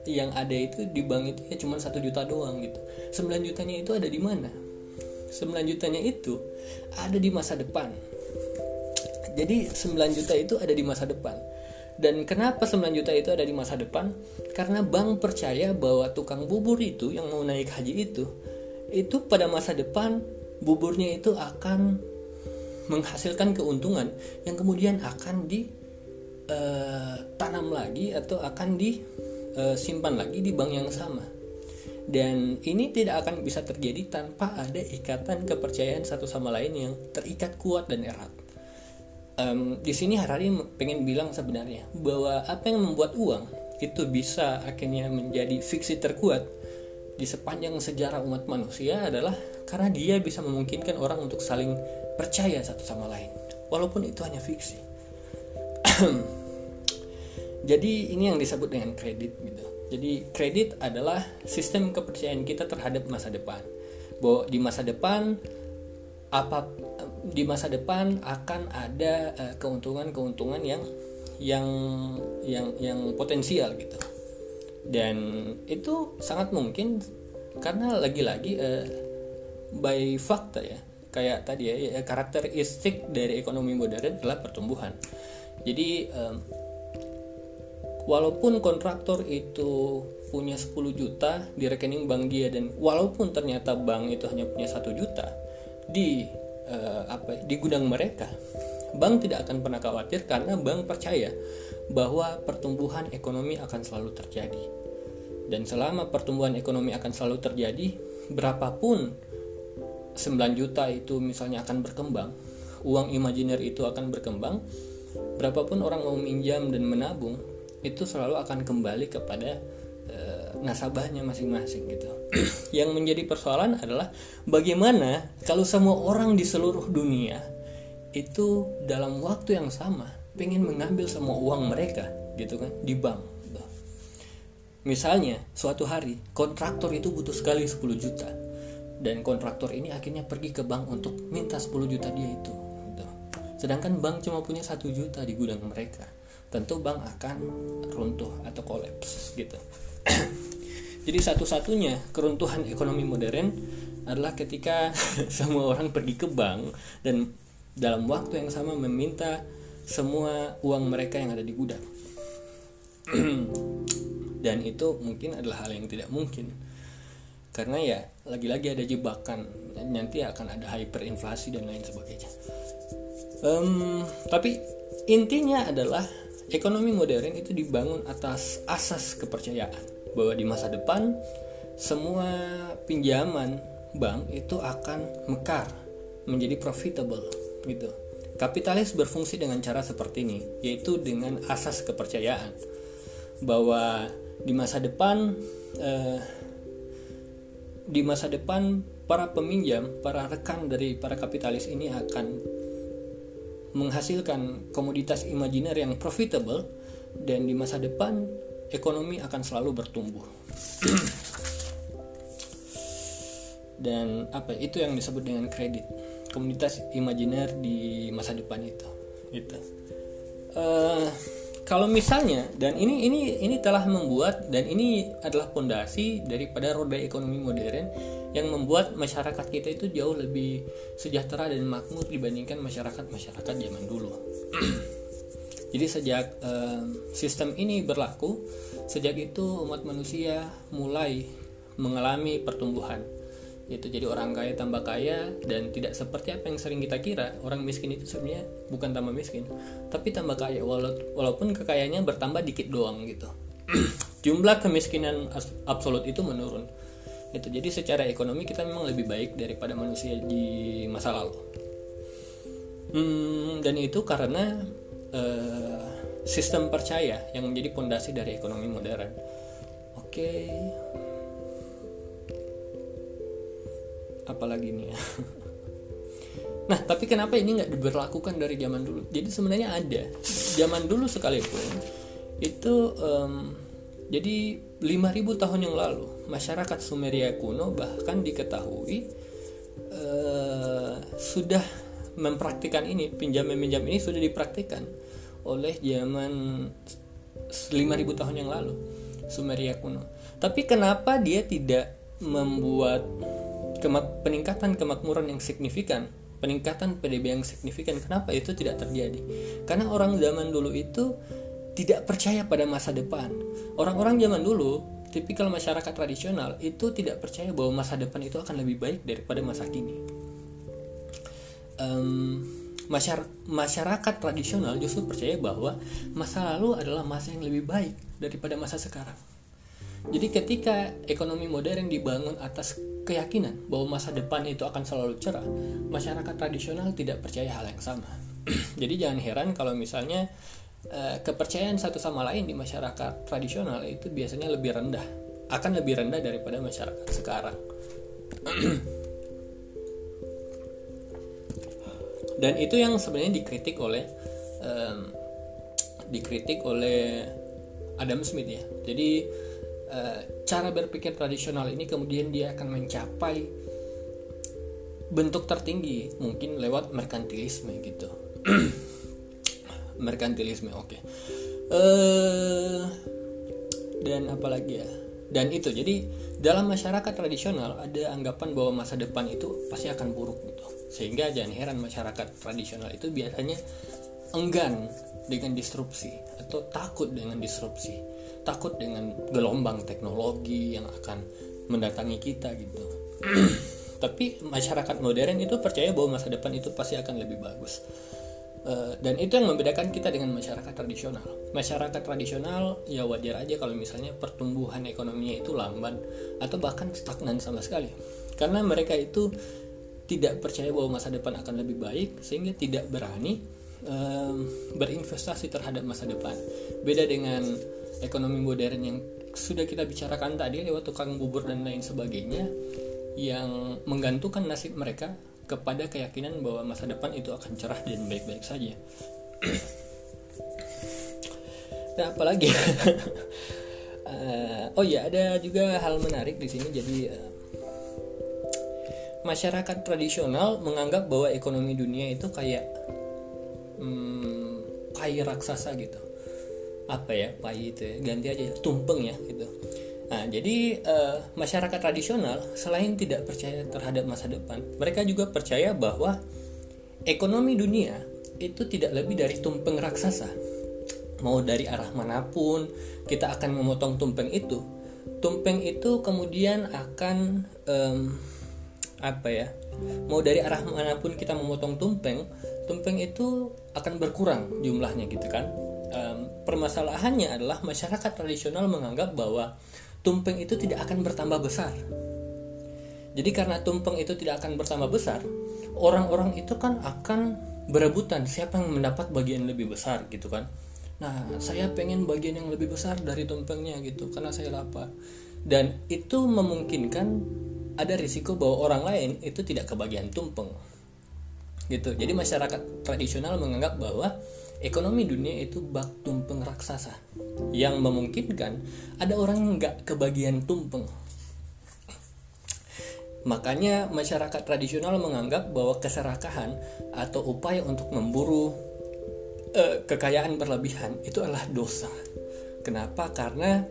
yang ada itu di bank itu ya cuma satu juta doang gitu. 9 jutanya itu ada di mana? 9 jutanya itu ada di masa depan. Jadi 9 juta itu ada di masa depan dan kenapa 9 juta itu ada di masa depan? Karena bank percaya bahwa tukang bubur itu yang mau naik haji itu itu pada masa depan buburnya itu akan menghasilkan keuntungan yang kemudian akan ditanam uh, lagi atau akan disimpan uh, lagi di bank yang sama. Dan ini tidak akan bisa terjadi tanpa ada ikatan kepercayaan satu sama lain yang terikat kuat dan erat um, di sini Harari pengen bilang sebenarnya bahwa apa yang membuat uang itu bisa akhirnya menjadi fiksi terkuat di sepanjang sejarah umat manusia adalah karena dia bisa memungkinkan orang untuk saling percaya satu sama lain. Walaupun itu hanya fiksi. Jadi ini yang disebut dengan kredit gitu. Jadi kredit adalah sistem kepercayaan kita terhadap masa depan. Bahwa di masa depan apa di masa depan akan ada uh, keuntungan-keuntungan yang yang yang yang potensial gitu. Dan itu sangat mungkin karena lagi-lagi uh, by fakta ya kayak tadi ya, ya karakteristik dari ekonomi modern adalah pertumbuhan. Jadi um, walaupun kontraktor itu punya 10 juta di rekening bank dia dan walaupun ternyata bank itu hanya punya satu juta di uh, apa di gudang mereka bank tidak akan pernah khawatir karena bank percaya bahwa pertumbuhan ekonomi akan selalu terjadi. Dan selama pertumbuhan ekonomi akan selalu terjadi berapapun 9 juta itu misalnya akan berkembang, uang imajiner itu akan berkembang, berapapun orang mau minjam dan menabung, itu selalu akan kembali kepada nasabahnya masing-masing gitu. Yang menjadi persoalan adalah bagaimana kalau semua orang di seluruh dunia itu dalam waktu yang sama pengen mengambil semua uang mereka gitu kan di bank. Gitu. Misalnya suatu hari kontraktor itu butuh sekali 10 juta dan kontraktor ini akhirnya pergi ke bank untuk minta 10 juta dia itu gitu. sedangkan bank cuma punya satu juta di gudang mereka tentu bank akan runtuh atau kolaps gitu jadi satu-satunya keruntuhan ekonomi modern adalah ketika semua orang pergi ke bank dan dalam waktu yang sama meminta semua uang mereka yang ada di gudang. Dan itu mungkin adalah hal yang tidak mungkin. Karena ya lagi-lagi ada jebakan. Nanti akan ada hyperinflasi dan lain sebagainya. Um, tapi intinya adalah ekonomi modern itu dibangun atas asas kepercayaan bahwa di masa depan semua pinjaman bank itu akan mekar menjadi profitable gitu. Kapitalis berfungsi dengan cara seperti ini yaitu dengan asas kepercayaan bahwa di masa depan eh, di masa depan para peminjam, para rekan dari para kapitalis ini akan menghasilkan komoditas imajiner yang profitable dan di masa depan ekonomi akan selalu bertumbuh. dan apa itu yang disebut dengan kredit komoditas imajiner di masa depan itu gitu uh, kalau misalnya dan ini ini ini telah membuat dan ini adalah pondasi daripada roda ekonomi modern yang membuat masyarakat kita itu jauh lebih sejahtera dan makmur dibandingkan masyarakat-masyarakat zaman dulu. Jadi sejak uh, sistem ini berlaku, sejak itu umat manusia mulai mengalami pertumbuhan. Yaitu jadi orang kaya tambah kaya dan tidak seperti apa yang sering kita kira. Orang miskin itu sebenarnya bukan tambah miskin tapi tambah kaya. Walaupun kekayaannya bertambah dikit doang gitu. Jumlah kemiskinan absolut itu menurun. Itu jadi secara ekonomi kita memang lebih baik daripada manusia di masa lalu. Hmm, dan itu karena uh, sistem percaya yang menjadi pondasi dari ekonomi modern. Oke. Okay apalagi nih? Nah tapi kenapa ini nggak diberlakukan dari zaman dulu? Jadi sebenarnya ada. Zaman dulu sekalipun itu um, jadi 5000 tahun yang lalu masyarakat Sumeria kuno bahkan diketahui uh, sudah mempraktikkan ini pinjam meminjam ini sudah dipraktikkan oleh zaman 5000 tahun yang lalu Sumeria kuno. Tapi kenapa dia tidak membuat kemak peningkatan kemakmuran yang signifikan peningkatan PDB yang signifikan? Kenapa itu tidak terjadi? Karena orang zaman dulu itu tidak percaya pada masa depan. Orang-orang zaman dulu tipikal masyarakat tradisional itu tidak percaya bahwa masa depan itu akan lebih baik daripada masa kini. Um, masyarakat tradisional justru percaya bahwa masa lalu adalah masa yang lebih baik daripada masa sekarang jadi ketika ekonomi modern dibangun atas keyakinan bahwa masa depan itu akan selalu cerah, masyarakat tradisional tidak percaya hal yang sama. Jadi jangan heran kalau misalnya eh, kepercayaan satu sama lain di masyarakat tradisional itu biasanya lebih rendah, akan lebih rendah daripada masyarakat sekarang. Dan itu yang sebenarnya dikritik oleh um, dikritik oleh Adam Smith ya. Jadi uh, cara berpikir tradisional ini kemudian dia akan mencapai bentuk tertinggi mungkin lewat merkantilisme gitu merkantilisme oke okay. uh, dan apalagi ya dan itu jadi dalam masyarakat tradisional ada anggapan bahwa masa depan itu pasti akan buruk sehingga jangan heran masyarakat tradisional itu biasanya enggan dengan disrupsi atau takut dengan disrupsi takut dengan gelombang teknologi yang akan mendatangi kita gitu tapi masyarakat modern itu percaya bahwa masa depan itu pasti akan lebih bagus Eh, dan itu yang membedakan kita dengan masyarakat tradisional. Masyarakat tradisional ya wajar aja kalau misalnya pertumbuhan ekonominya itu lamban atau bahkan stagnan sama sekali. Karena mereka itu tidak percaya bahwa masa depan akan lebih baik sehingga tidak berani um, berinvestasi terhadap masa depan. Beda dengan ekonomi modern yang sudah kita bicarakan tadi lewat tukang bubur dan lain sebagainya yang menggantungkan nasib mereka kepada keyakinan bahwa masa depan itu akan cerah dan baik-baik saja. nah, apalagi? uh, oh ya, ada juga hal menarik di sini. Jadi uh, masyarakat tradisional menganggap bahwa ekonomi dunia itu kayak hmm, kayak raksasa gitu. Apa ya, pai itu ya? ganti aja tumpeng ya gitu Nah, jadi uh, masyarakat tradisional selain tidak percaya terhadap masa depan, mereka juga percaya bahwa ekonomi dunia itu tidak lebih dari tumpeng raksasa. Mau dari arah mana pun kita akan memotong tumpeng itu, tumpeng itu kemudian akan um, apa ya? Mau dari arah mana pun kita memotong tumpeng, tumpeng itu akan berkurang jumlahnya gitu kan. Um, permasalahannya adalah masyarakat tradisional menganggap bahwa tumpeng itu tidak akan bertambah besar. Jadi karena tumpeng itu tidak akan bertambah besar, orang-orang itu kan akan berebutan siapa yang mendapat bagian lebih besar gitu kan. Nah, saya pengen bagian yang lebih besar dari tumpengnya gitu karena saya lapar. Dan itu memungkinkan ada risiko bahwa orang lain itu tidak kebagian tumpeng. Gitu. Jadi masyarakat tradisional menganggap bahwa ekonomi dunia itu bak tumpeng raksasa yang memungkinkan ada orang yang nggak kebagian tumpeng. Makanya masyarakat tradisional menganggap bahwa keserakahan atau upaya untuk memburu uh, kekayaan berlebihan itu adalah dosa. Kenapa? Karena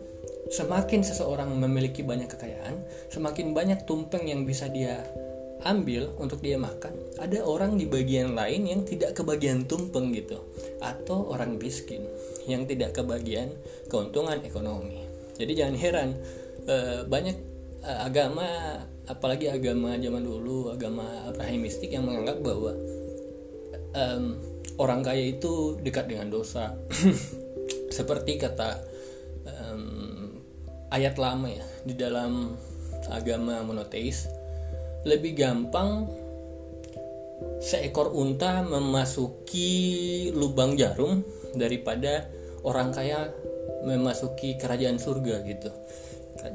semakin seseorang memiliki banyak kekayaan, semakin banyak tumpeng yang bisa dia ambil untuk dia makan ada orang di bagian lain yang tidak kebagian tumpeng gitu atau orang miskin yang tidak kebagian keuntungan ekonomi. Jadi jangan heran eh, banyak eh, agama apalagi agama zaman dulu agama abrahimistik yang menganggap bahwa um, orang kaya itu dekat dengan dosa. Seperti kata ayat lama ya di dalam agama monoteis lebih gampang seekor unta memasuki lubang jarum daripada orang kaya memasuki kerajaan surga gitu.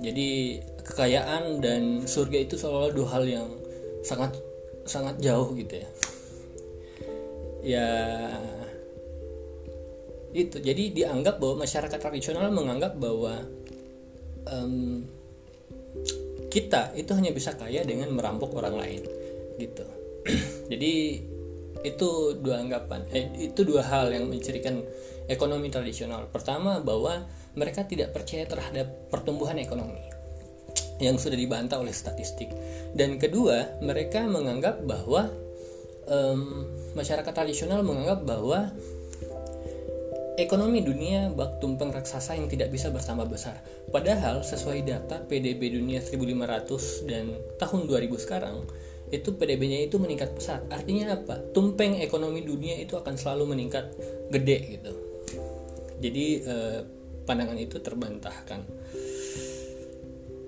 Jadi kekayaan dan surga itu seolah dua hal yang sangat sangat jauh gitu ya. Ya itu jadi dianggap bahwa masyarakat tradisional menganggap bahwa um, kita itu hanya bisa kaya dengan merampok orang lain gitu. Jadi itu dua anggapan eh, itu dua hal yang mencirikan ekonomi tradisional. Pertama bahwa mereka tidak percaya terhadap pertumbuhan ekonomi yang sudah dibantah oleh statistik. Dan kedua mereka menganggap bahwa um, masyarakat tradisional menganggap bahwa Ekonomi dunia bak tumpeng raksasa yang tidak bisa bertambah besar. Padahal sesuai data PDB dunia 1500 dan tahun 2000 sekarang, itu PDB-nya itu meningkat pesat. Artinya apa? Tumpeng ekonomi dunia itu akan selalu meningkat gede gitu. Jadi eh, pandangan itu terbantahkan.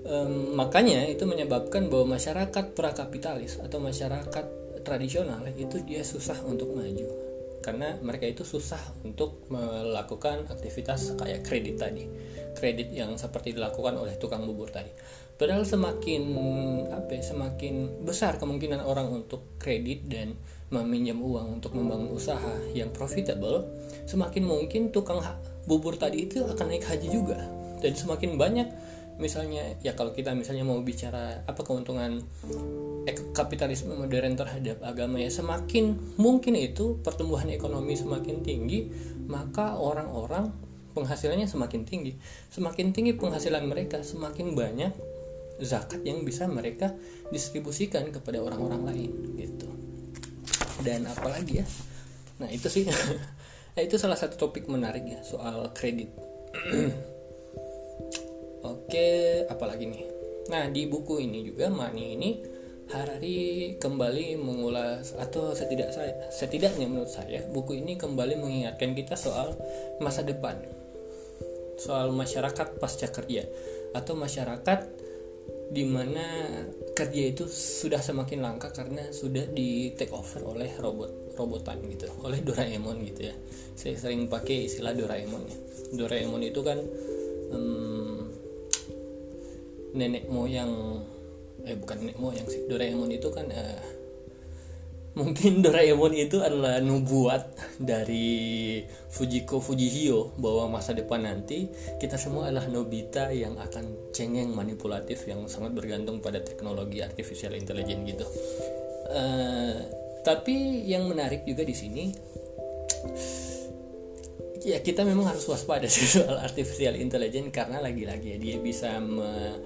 Um, makanya itu menyebabkan bahwa masyarakat prakapitalis atau masyarakat tradisional itu dia susah untuk maju karena mereka itu susah untuk melakukan aktivitas kayak kredit tadi. Kredit yang seperti dilakukan oleh tukang bubur tadi. Padahal semakin apa ya, semakin besar kemungkinan orang untuk kredit dan meminjam uang untuk membangun usaha yang profitable semakin mungkin tukang bubur tadi itu akan naik haji juga. Dan semakin banyak misalnya ya kalau kita misalnya mau bicara apa keuntungan kapitalisme modern terhadap agama ya semakin mungkin itu pertumbuhan ekonomi semakin tinggi maka orang-orang penghasilannya semakin tinggi. Semakin tinggi penghasilan mereka semakin banyak zakat yang bisa mereka distribusikan kepada orang-orang lain gitu. Dan apalagi ya? Nah itu sih. Nah, itu salah satu topik menarik ya soal kredit. Oke, apalagi nih? Nah, di buku ini juga Mani ini Harari kembali mengulas atau setidak saya, setidaknya menurut saya buku ini kembali mengingatkan kita soal masa depan. Soal masyarakat pasca kerja. Atau masyarakat di mana kerja itu sudah semakin langka karena sudah di take over oleh robot robotan gitu. Oleh Doraemon gitu ya. Saya sering pakai istilah Doraemon ya. Doraemon itu kan um, nenek moyang eh bukan nenek moyang sih Doraemon itu kan uh, mungkin Doraemon itu adalah nubuat dari Fujiko Fujihio bahwa masa depan nanti kita semua adalah Nobita yang akan cengeng manipulatif yang sangat bergantung pada teknologi artificial intelligence gitu. Uh, tapi yang menarik juga di sini ya kita memang harus waspada sih soal artificial intelligence karena lagi-lagi ya dia bisa me,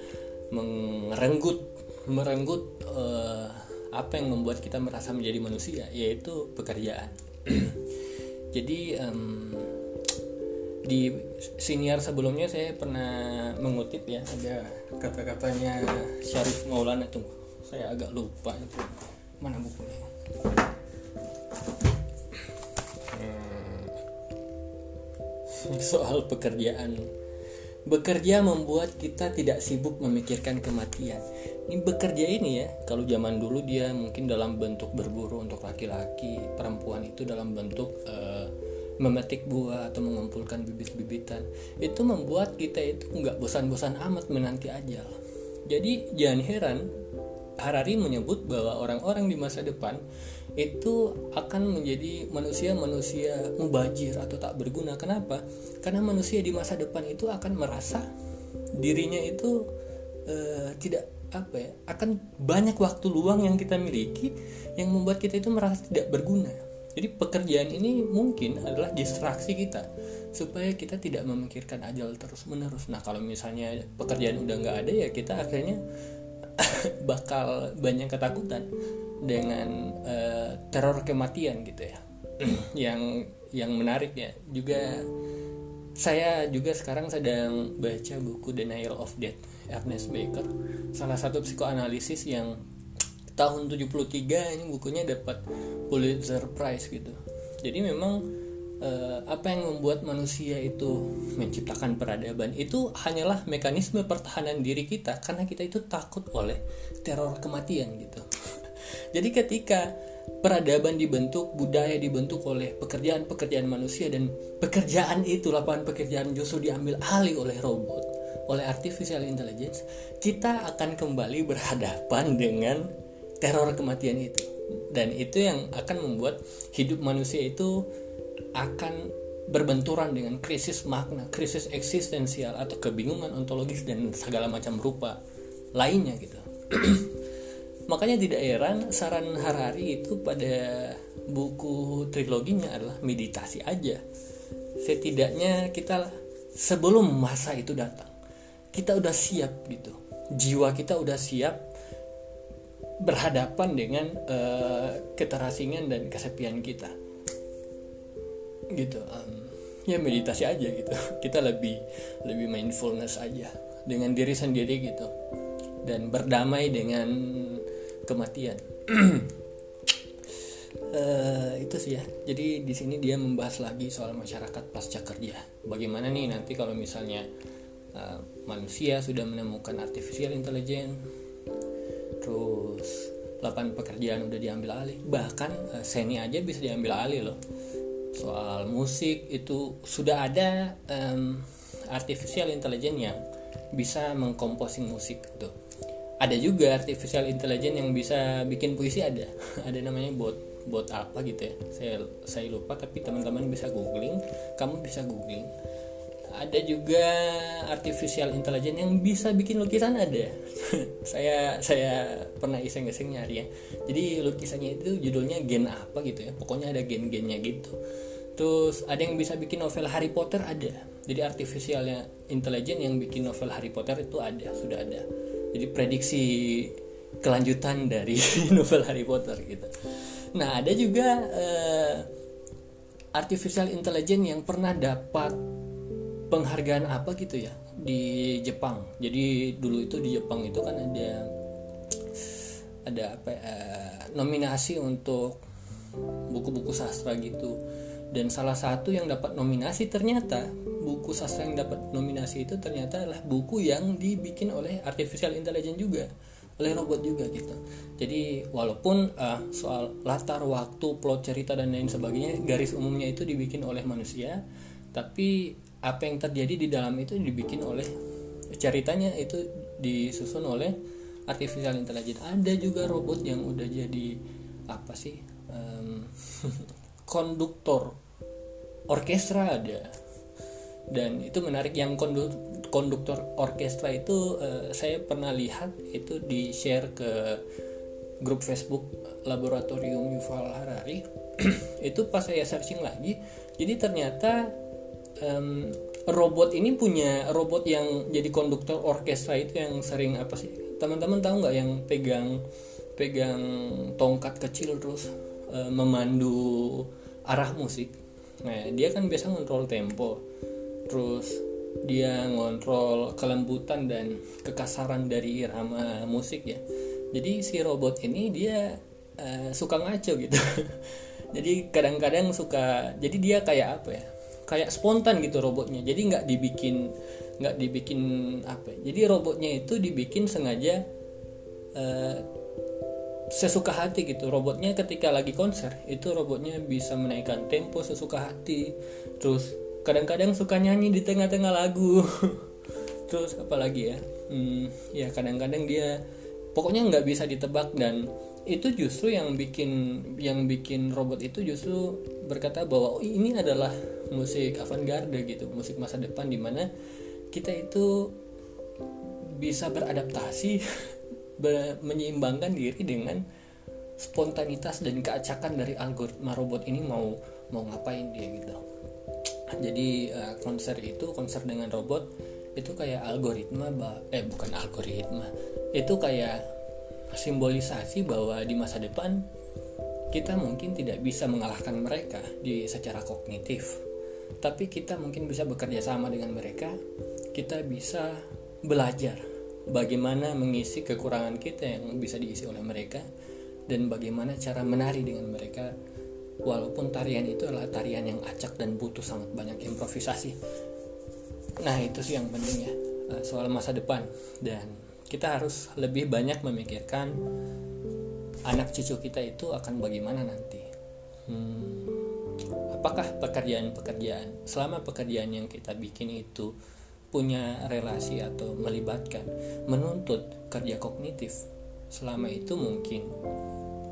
merenggut merenggut uh, apa yang membuat kita merasa menjadi manusia yaitu pekerjaan. Jadi um, di senior sebelumnya saya pernah mengutip ya ada kata-katanya Syarif Maulana tuh. Saya agak lupa itu mana bukunya. Soal pekerjaan. Bekerja membuat kita tidak sibuk memikirkan kematian. Ini bekerja ini ya, kalau zaman dulu dia mungkin dalam bentuk berburu untuk laki-laki, perempuan itu dalam bentuk uh, memetik buah atau mengumpulkan bibit-bibitan. Itu membuat kita itu nggak bosan-bosan amat menanti ajal. Jadi jangan heran Harari menyebut bahwa orang-orang di masa depan itu akan menjadi manusia-manusia mubajir atau tak berguna. Kenapa? Karena manusia di masa depan itu akan merasa dirinya itu uh, tidak apa ya, akan banyak waktu luang yang kita miliki yang membuat kita itu merasa tidak berguna. Jadi pekerjaan ini mungkin adalah distraksi kita supaya kita tidak memikirkan ajal terus menerus. Nah kalau misalnya pekerjaan udah nggak ada ya kita akhirnya bakal banyak ketakutan dengan uh, teror kematian gitu ya. Yang yang menarik ya. Juga saya juga sekarang sedang baca buku Denial of Death Ernest Baker. Salah satu psikoanalisis yang tahun 73 ini bukunya dapat Pulitzer Prize gitu. Jadi memang uh, apa yang membuat manusia itu menciptakan peradaban itu hanyalah mekanisme pertahanan diri kita karena kita itu takut oleh teror kematian gitu. Jadi ketika peradaban dibentuk, budaya dibentuk oleh pekerjaan-pekerjaan manusia dan pekerjaan itu lapangan pekerjaan justru diambil alih oleh robot, oleh artificial intelligence, kita akan kembali berhadapan dengan teror kematian itu. Dan itu yang akan membuat hidup manusia itu akan berbenturan dengan krisis makna, krisis eksistensial atau kebingungan ontologis dan segala macam rupa lainnya gitu. Makanya tidak heran saran Harari itu pada buku triloginya adalah meditasi aja. Setidaknya kita sebelum masa itu datang, kita udah siap gitu. Jiwa kita udah siap berhadapan dengan uh, keterasingan dan kesepian kita gitu um, ya meditasi aja gitu. Kita lebih lebih mindfulness aja dengan diri sendiri gitu. Dan berdamai dengan kematian. Uh, itu sih ya. Jadi di sini dia membahas lagi soal masyarakat pasca kerja. Bagaimana nih nanti kalau misalnya uh, manusia sudah menemukan artificial intelligence terus lapangan pekerjaan udah diambil alih bahkan uh, seni aja bisa diambil alih loh soal musik itu sudah ada um, artificial intelligence yang bisa mengkomposing musik gitu ada juga artificial intelligence yang bisa bikin puisi ada. Ada namanya bot bot apa gitu ya. Saya saya lupa tapi teman-teman bisa googling. Kamu bisa googling ada juga artificial intelligence yang bisa bikin lukisan ada. Saya saya pernah iseng-iseng nyari ya. Jadi lukisannya itu judulnya gen apa gitu ya. Pokoknya ada gen-gennya gitu. Terus ada yang bisa bikin novel Harry Potter ada. Jadi artificial intelligence yang bikin novel Harry Potter itu ada sudah ada. Jadi prediksi kelanjutan dari novel Harry Potter gitu. Nah ada juga uh, artificial intelligence yang pernah dapat penghargaan apa gitu ya di Jepang jadi dulu itu di Jepang itu kan ada ada apa uh, nominasi untuk buku-buku sastra gitu dan salah satu yang dapat nominasi ternyata buku sastra yang dapat nominasi itu ternyata adalah buku yang dibikin oleh artificial intelligence juga oleh robot juga gitu. Jadi walaupun uh, soal latar waktu, plot cerita dan lain sebagainya garis umumnya itu dibikin oleh manusia, tapi apa yang terjadi di dalam itu dibikin oleh ceritanya itu disusun oleh artificial intelligence. Ada juga robot yang udah jadi apa sih um, konduktor orkestra ada dan itu menarik yang konduktor orkestra itu uh, saya pernah lihat itu di share ke grup Facebook Laboratorium Yuval Harari itu pas saya searching lagi jadi ternyata um, robot ini punya robot yang jadi konduktor orkestra itu yang sering apa sih? Teman-teman tahu nggak yang pegang pegang tongkat kecil terus uh, memandu arah musik? Nah dia kan biasa ngontrol tempo terus dia ngontrol kelembutan dan kekasaran dari irama musik ya. Jadi si robot ini dia uh, suka ngaco gitu. Jadi kadang-kadang suka jadi dia kayak apa ya kayak spontan gitu robotnya. Jadi nggak dibikin nggak dibikin apa ya? jadi robotnya itu dibikin sengaja uh, sesuka hati gitu. Robotnya ketika lagi konser itu robotnya bisa menaikkan tempo sesuka hati. Terus kadang-kadang suka nyanyi di tengah-tengah lagu. Terus apalagi ya? Hmm, ya kadang-kadang dia pokoknya nggak bisa ditebak. Dan itu justru yang bikin yang bikin robot itu justru berkata bahwa oh, ini adalah musik avant-garde gitu musik masa depan di mana kita itu bisa beradaptasi menyeimbangkan diri dengan spontanitas dan keacakan dari algoritma robot ini mau mau ngapain dia gitu. Jadi uh, konser itu konser dengan robot itu kayak algoritma eh bukan algoritma itu kayak simbolisasi bahwa di masa depan kita mungkin tidak bisa mengalahkan mereka di secara kognitif tapi kita mungkin bisa bekerja sama dengan mereka kita bisa belajar bagaimana mengisi kekurangan kita yang bisa diisi oleh mereka dan bagaimana cara menari dengan mereka. Walaupun tarian itu adalah tarian yang acak dan butuh sangat banyak improvisasi. Nah itu sih yang penting ya eh, soal masa depan. Dan kita harus lebih banyak memikirkan anak cucu kita itu akan bagaimana nanti. Hmm, apakah pekerjaan-pekerjaan selama pekerjaan yang kita bikin itu punya relasi atau melibatkan menuntut kerja kognitif selama itu mungkin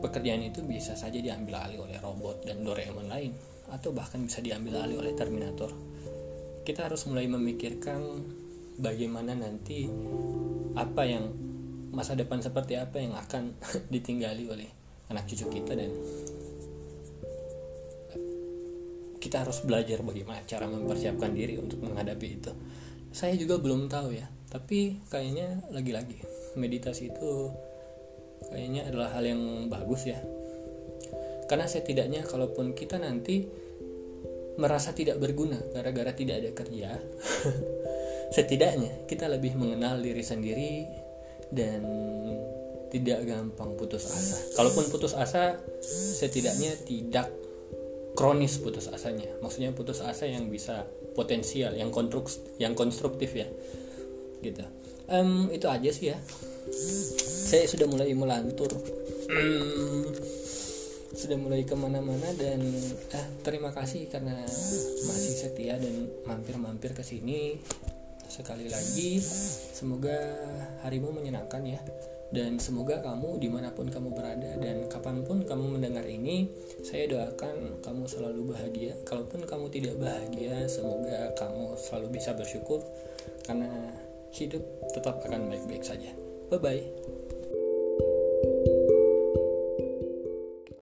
pekerjaan itu bisa saja diambil alih oleh robot dan Doraemon lain atau bahkan bisa diambil alih oleh Terminator. Kita harus mulai memikirkan bagaimana nanti apa yang masa depan seperti apa yang akan ditinggali oleh anak cucu kita dan kita harus belajar bagaimana cara mempersiapkan diri untuk menghadapi itu. Saya juga belum tahu ya, tapi kayaknya lagi-lagi meditasi itu kayaknya adalah hal yang bagus ya karena setidaknya kalaupun kita nanti merasa tidak berguna gara-gara tidak ada kerja setidaknya kita lebih mengenal diri sendiri dan tidak gampang putus asa kalaupun putus asa setidaknya tidak kronis putus asanya. Maksudnya putus asa yang bisa potensial yang konstruks yang konstruktif ya. Gitu. Um, itu aja sih ya. Saya sudah mulai melantur. Sudah mulai ke mana-mana dan eh, terima kasih karena masih setia dan mampir-mampir ke sini. Sekali lagi semoga harimu menyenangkan ya dan semoga kamu di mana pun kamu berada dan kapan pun kamu mendengar ini saya doakan kamu selalu bahagia. Kalaupun kamu tidak bahagia semoga kamu selalu bisa bersyukur karena hidup tetap akan baik-baik saja. Bye bye